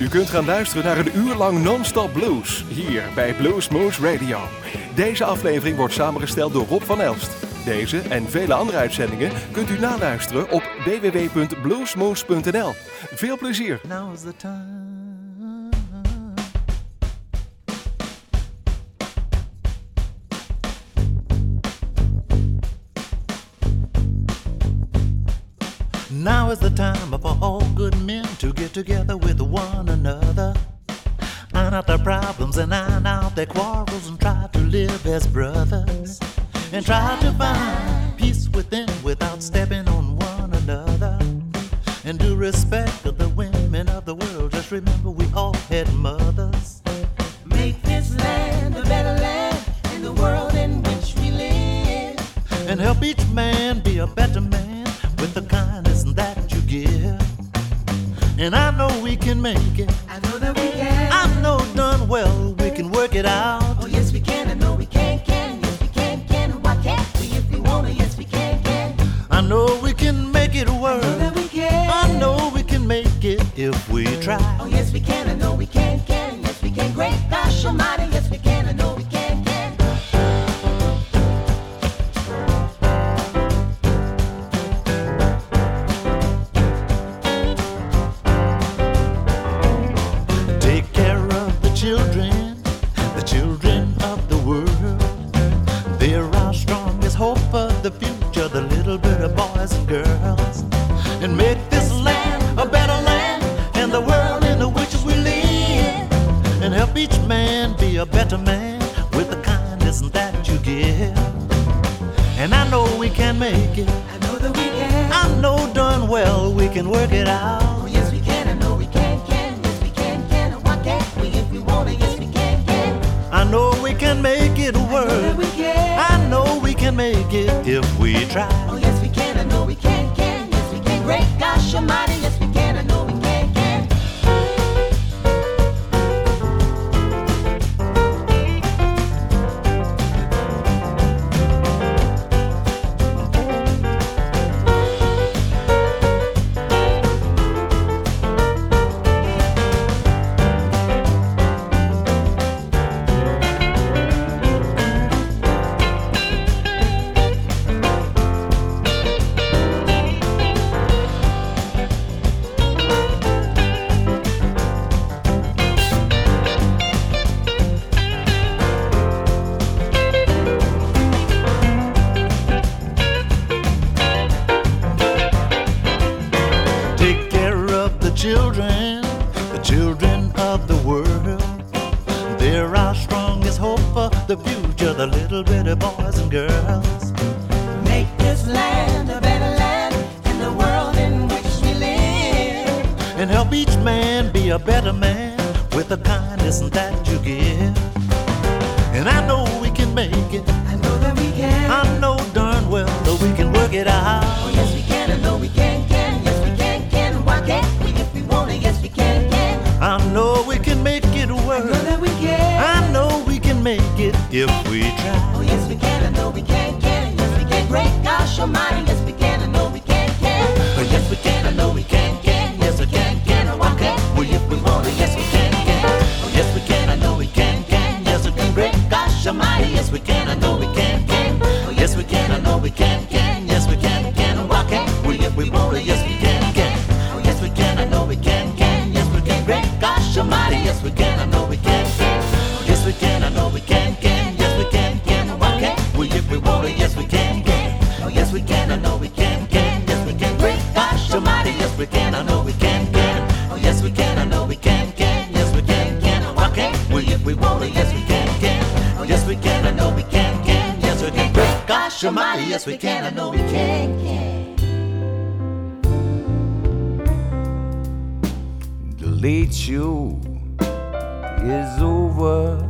U kunt gaan luisteren naar een uur lang non-stop blues hier bij Blues Moose Radio. Deze aflevering wordt samengesteld door Rob van Elst. Deze en vele andere uitzendingen kunt u naluisteren op www.bluesmoose.nl. Veel plezier! Now is the time. Now is the time for all good men to get together with one. Out their problems and iron out their quarrels and try to live as brothers. And try to find peace within without stepping on one another. And do respect of the women of the world. Just remember we all had mothers. Make this land a better land in the world in which we live. And help each man be a better man with the kindness that you give. And I know we can make it. Well we can work it out. Oh yes we can. I know we can. Can yes we can. Can why can't we if we wanna? Yes we can. Can. I know we can make it work. I know that we can. I know we can make it if we try. Oh yes we can. I know we And help each man be a better man with the kindness that you give. And I know we can make it. I know that we can. I know done well we can work it out. Oh yes we can. I know we can. Can yes we can. Can why can't we if we wanna? Yes we can. Can. I know we can make it I know that work. we can. I know we can make it if we try. Oh yes we can, I know we can, can, yes we can. Great gosh almighty, we try. Oh yes we can, I know we can, can, yes we can. Great gosh almighty, yes we can, I we can, Great yes we can, I know we can, can. The late show is over.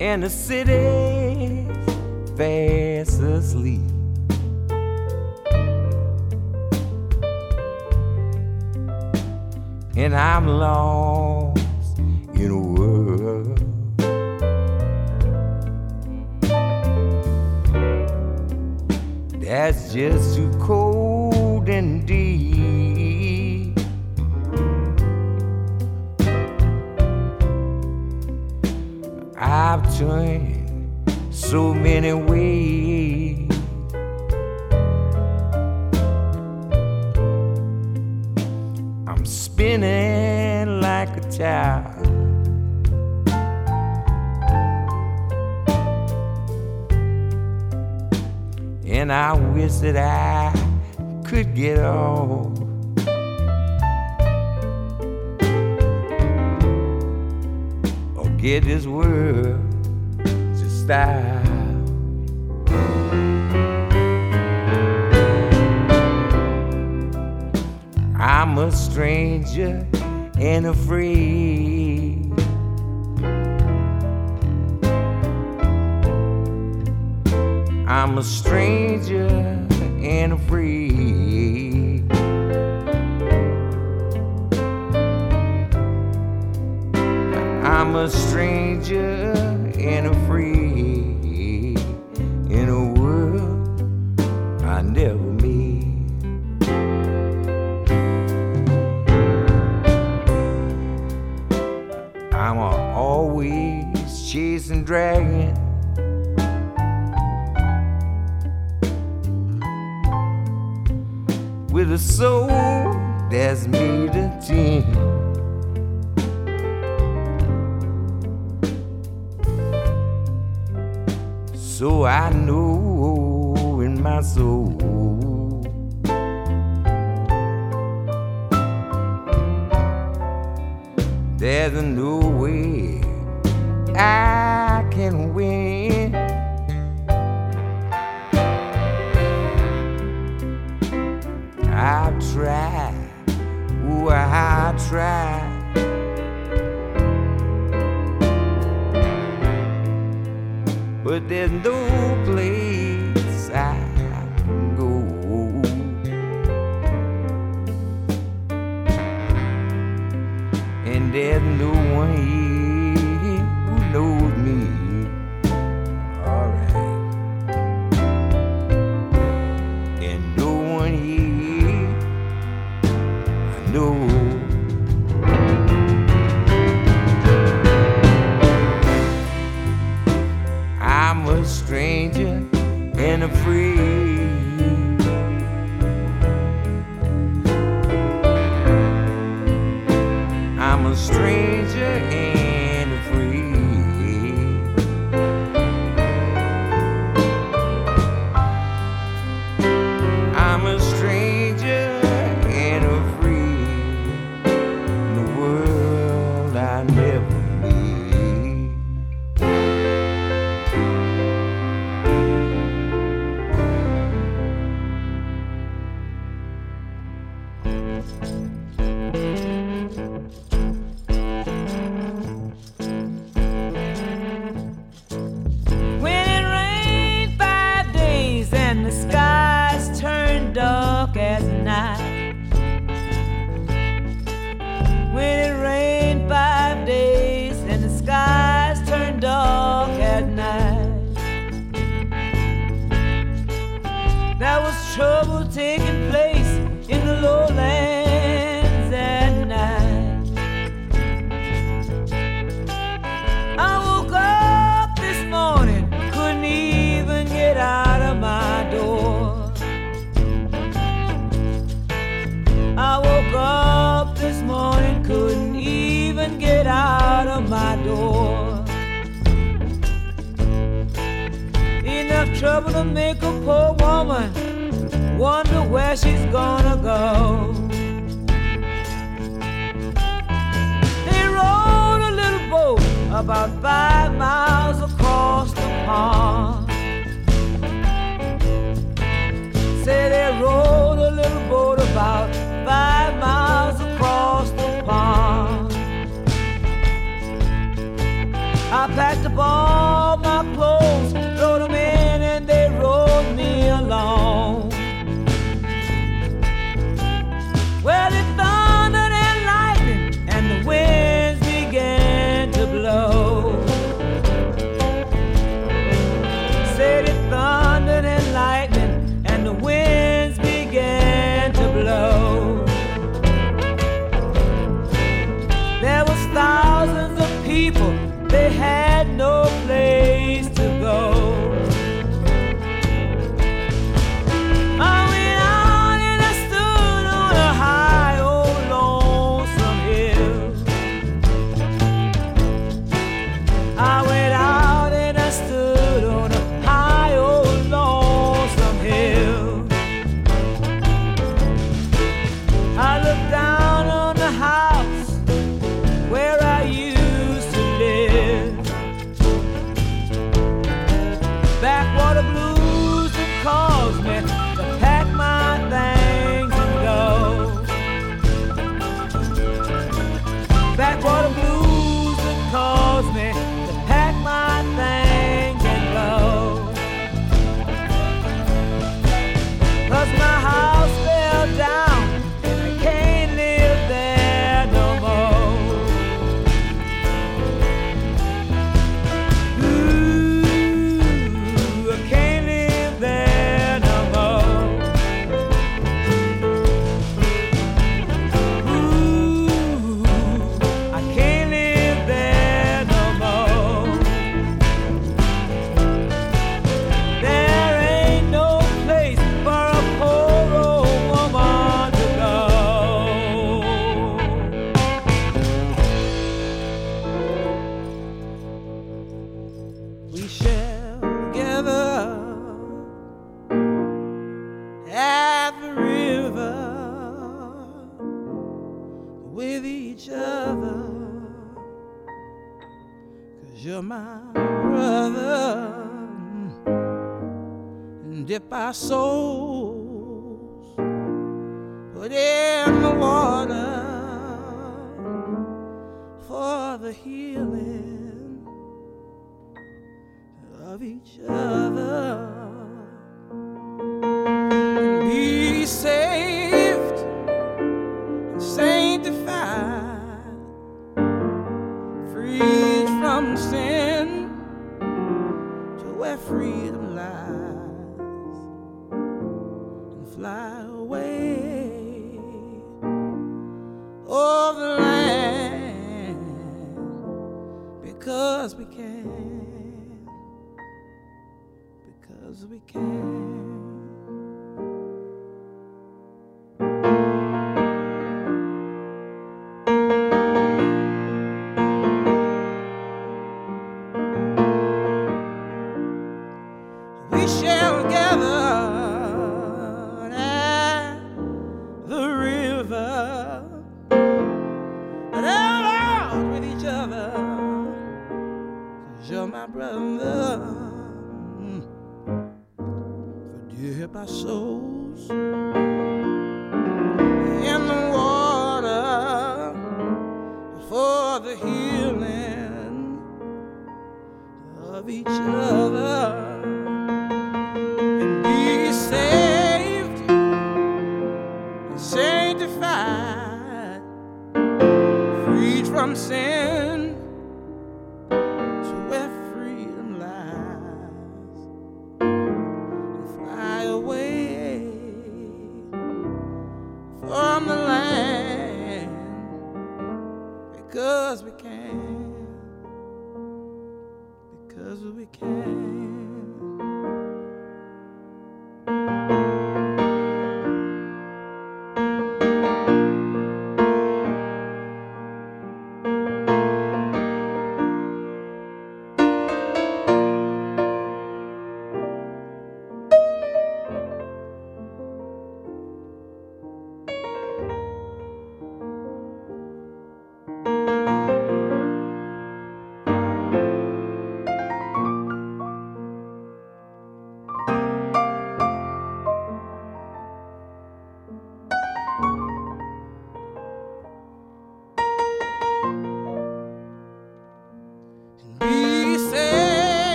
And the city's And I wish that I could get off. Or get this world to stop. I'm a stranger and afraid. I'm a stranger and afraid. I'm a stranger and afraid in a world I never made. I'm always chasing dragon. A soul that's made of tin. So I know in my soul There's a new There's no one even get out of my door. Enough trouble to make a poor woman wonder where she's gonna go. They rowed a little boat about five miles across the pond. Say they rowed a little boat about five miles across the I packed up all my clothes,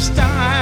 it's time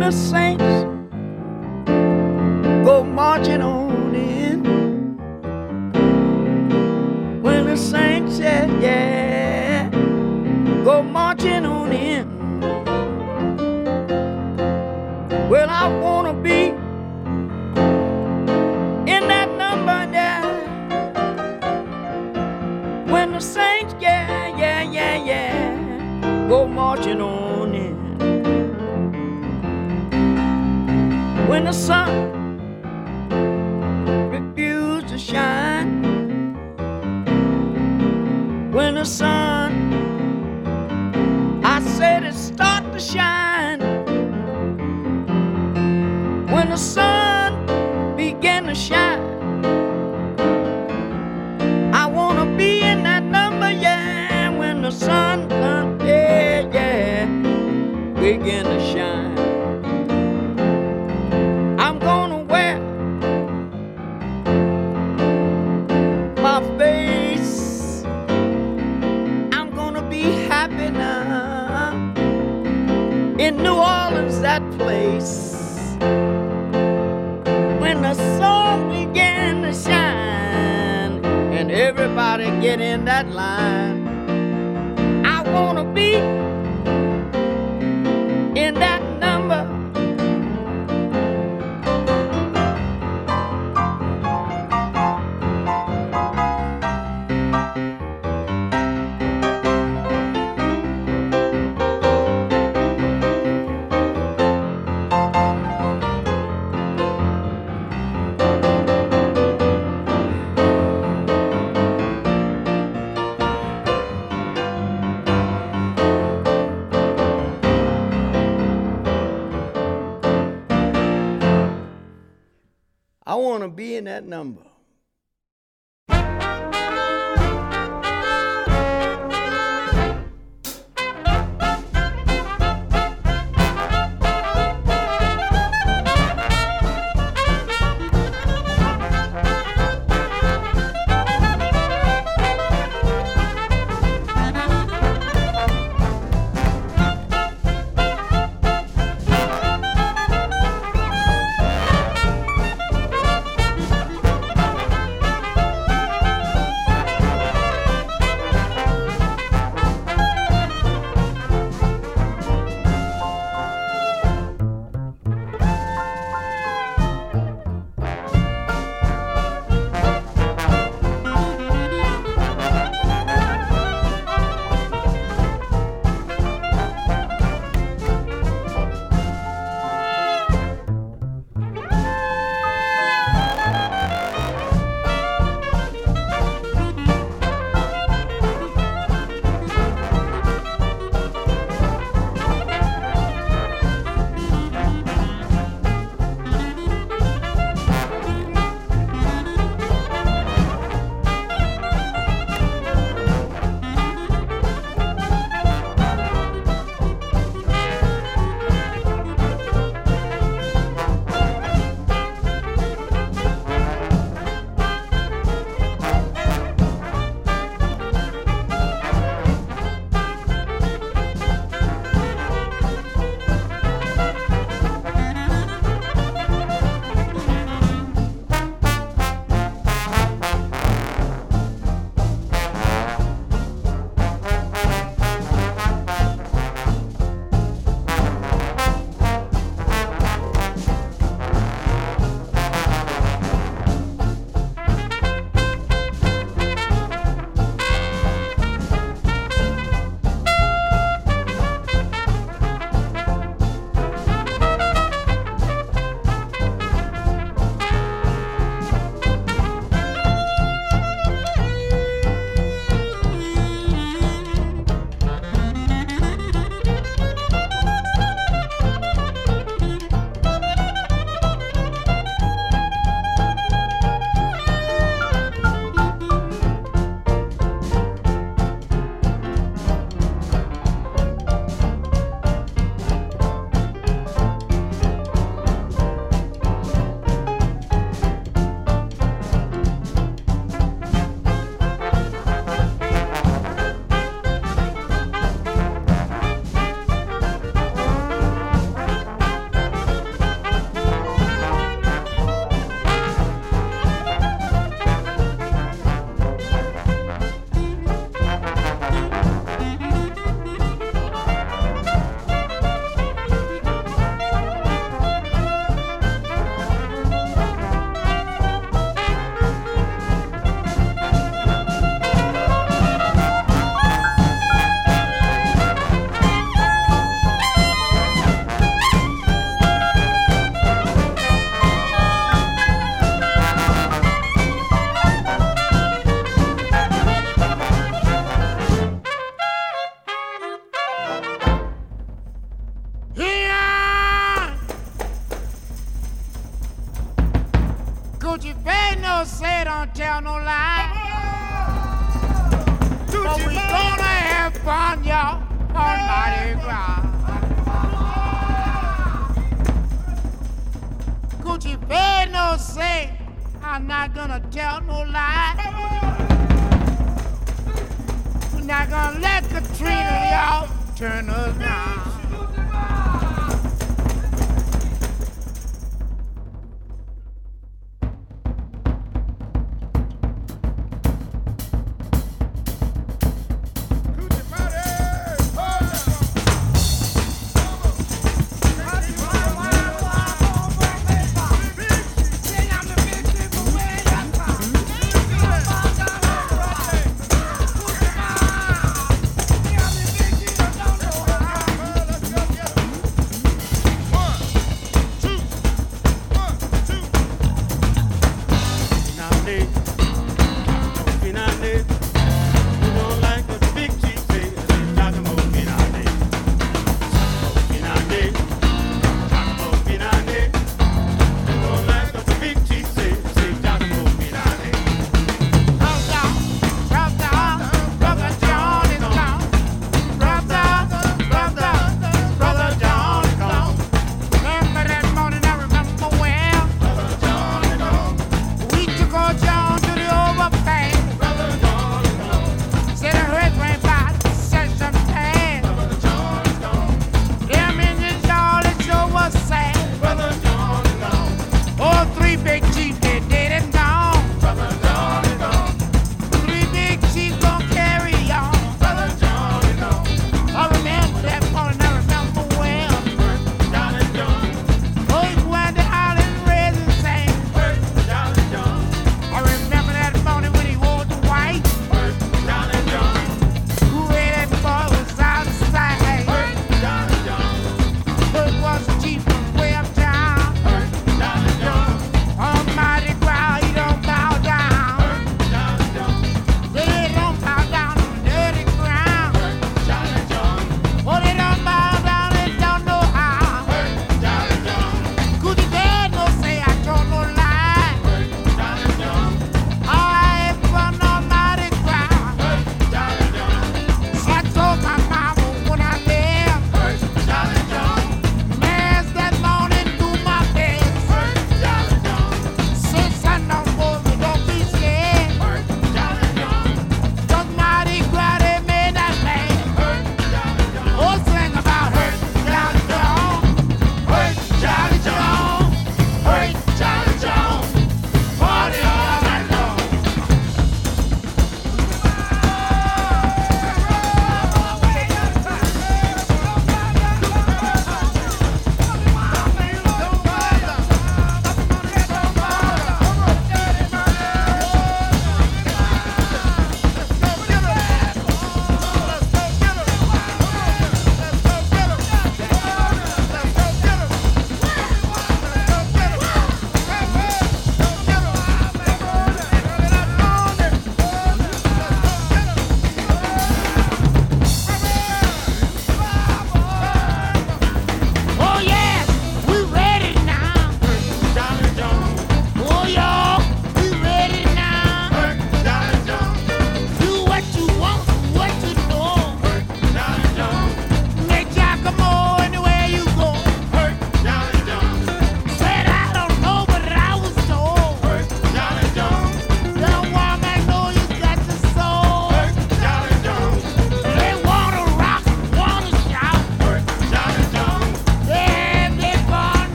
the saints be in that number.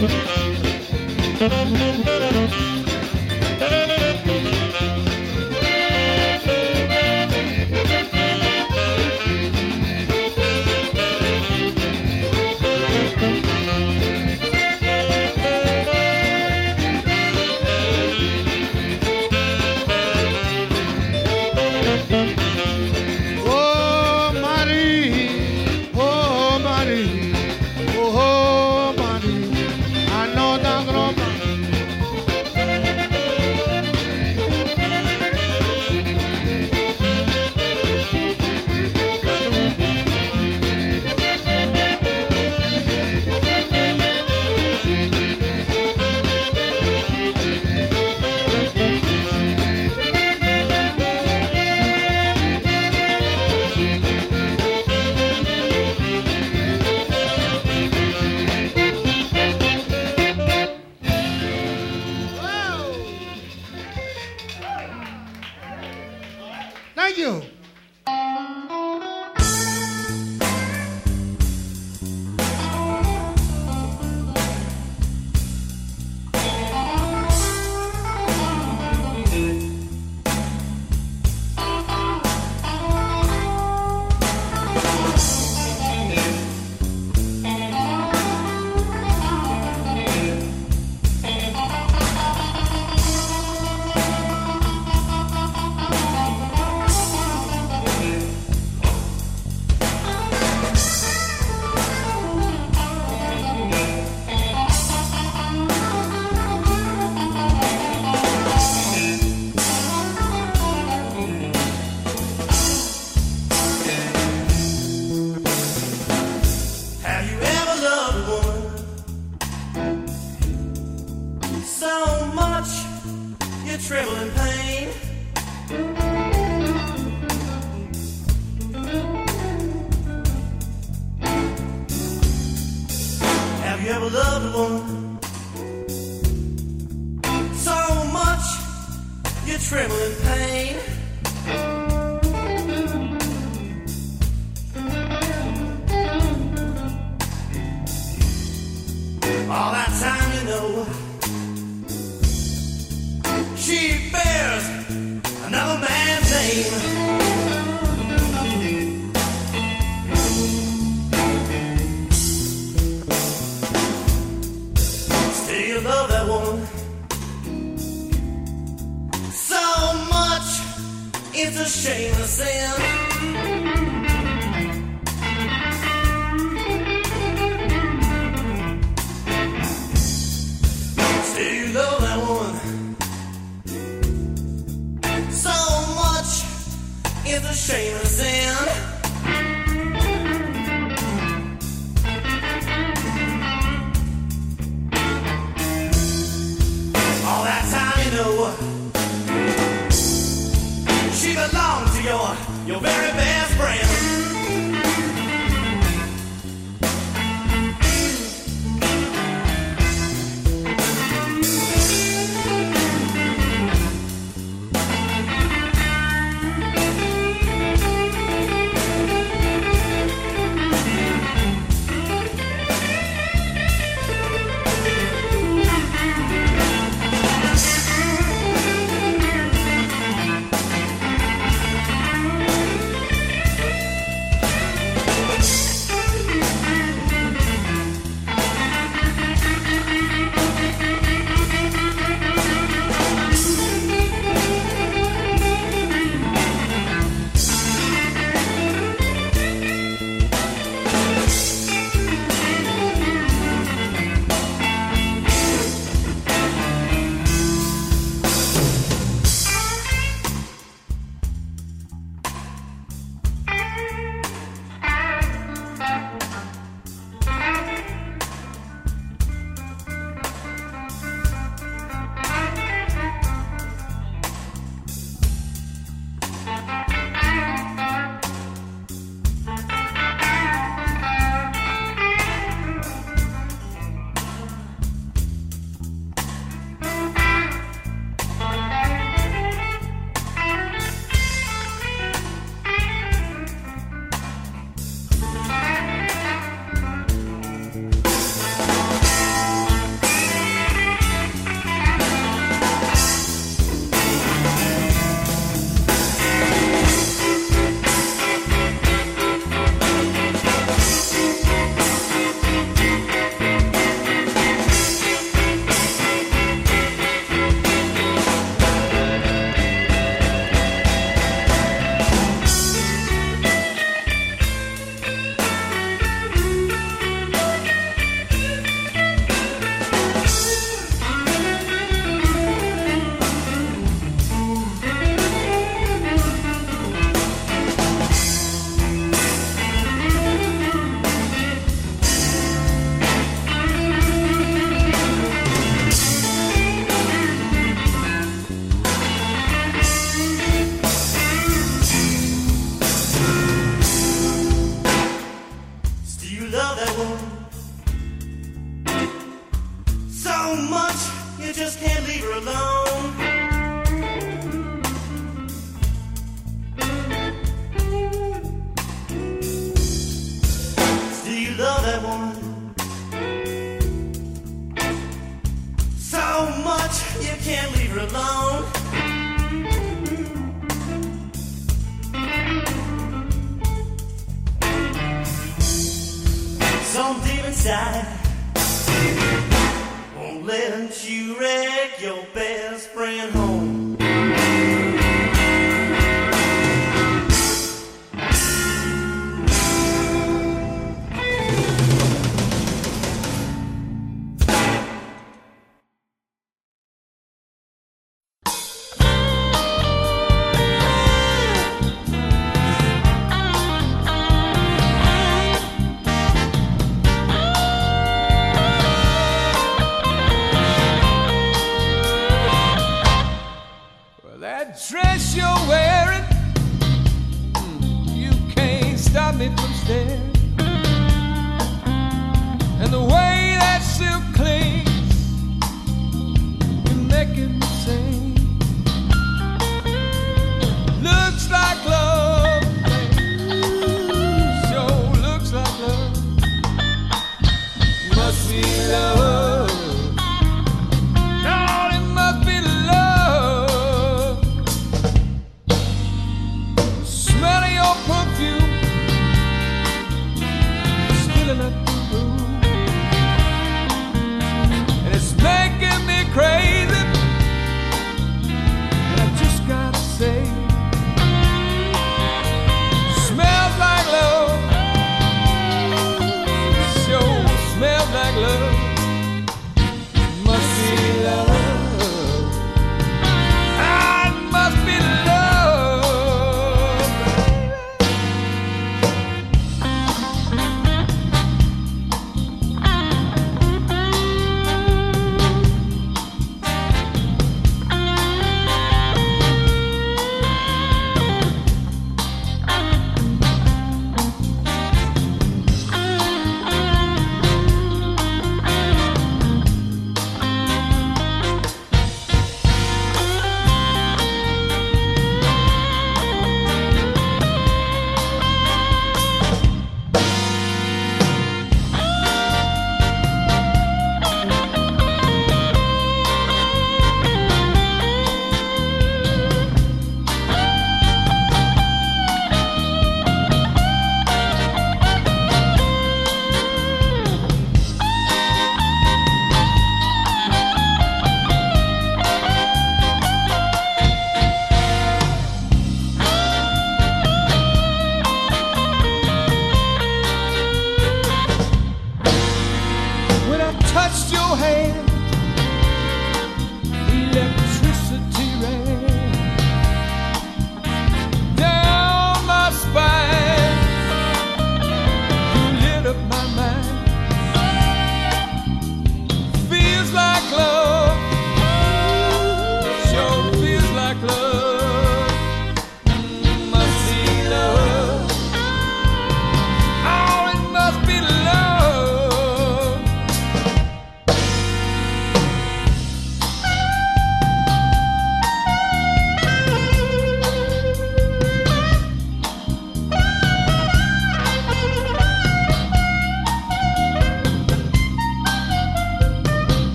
Oh,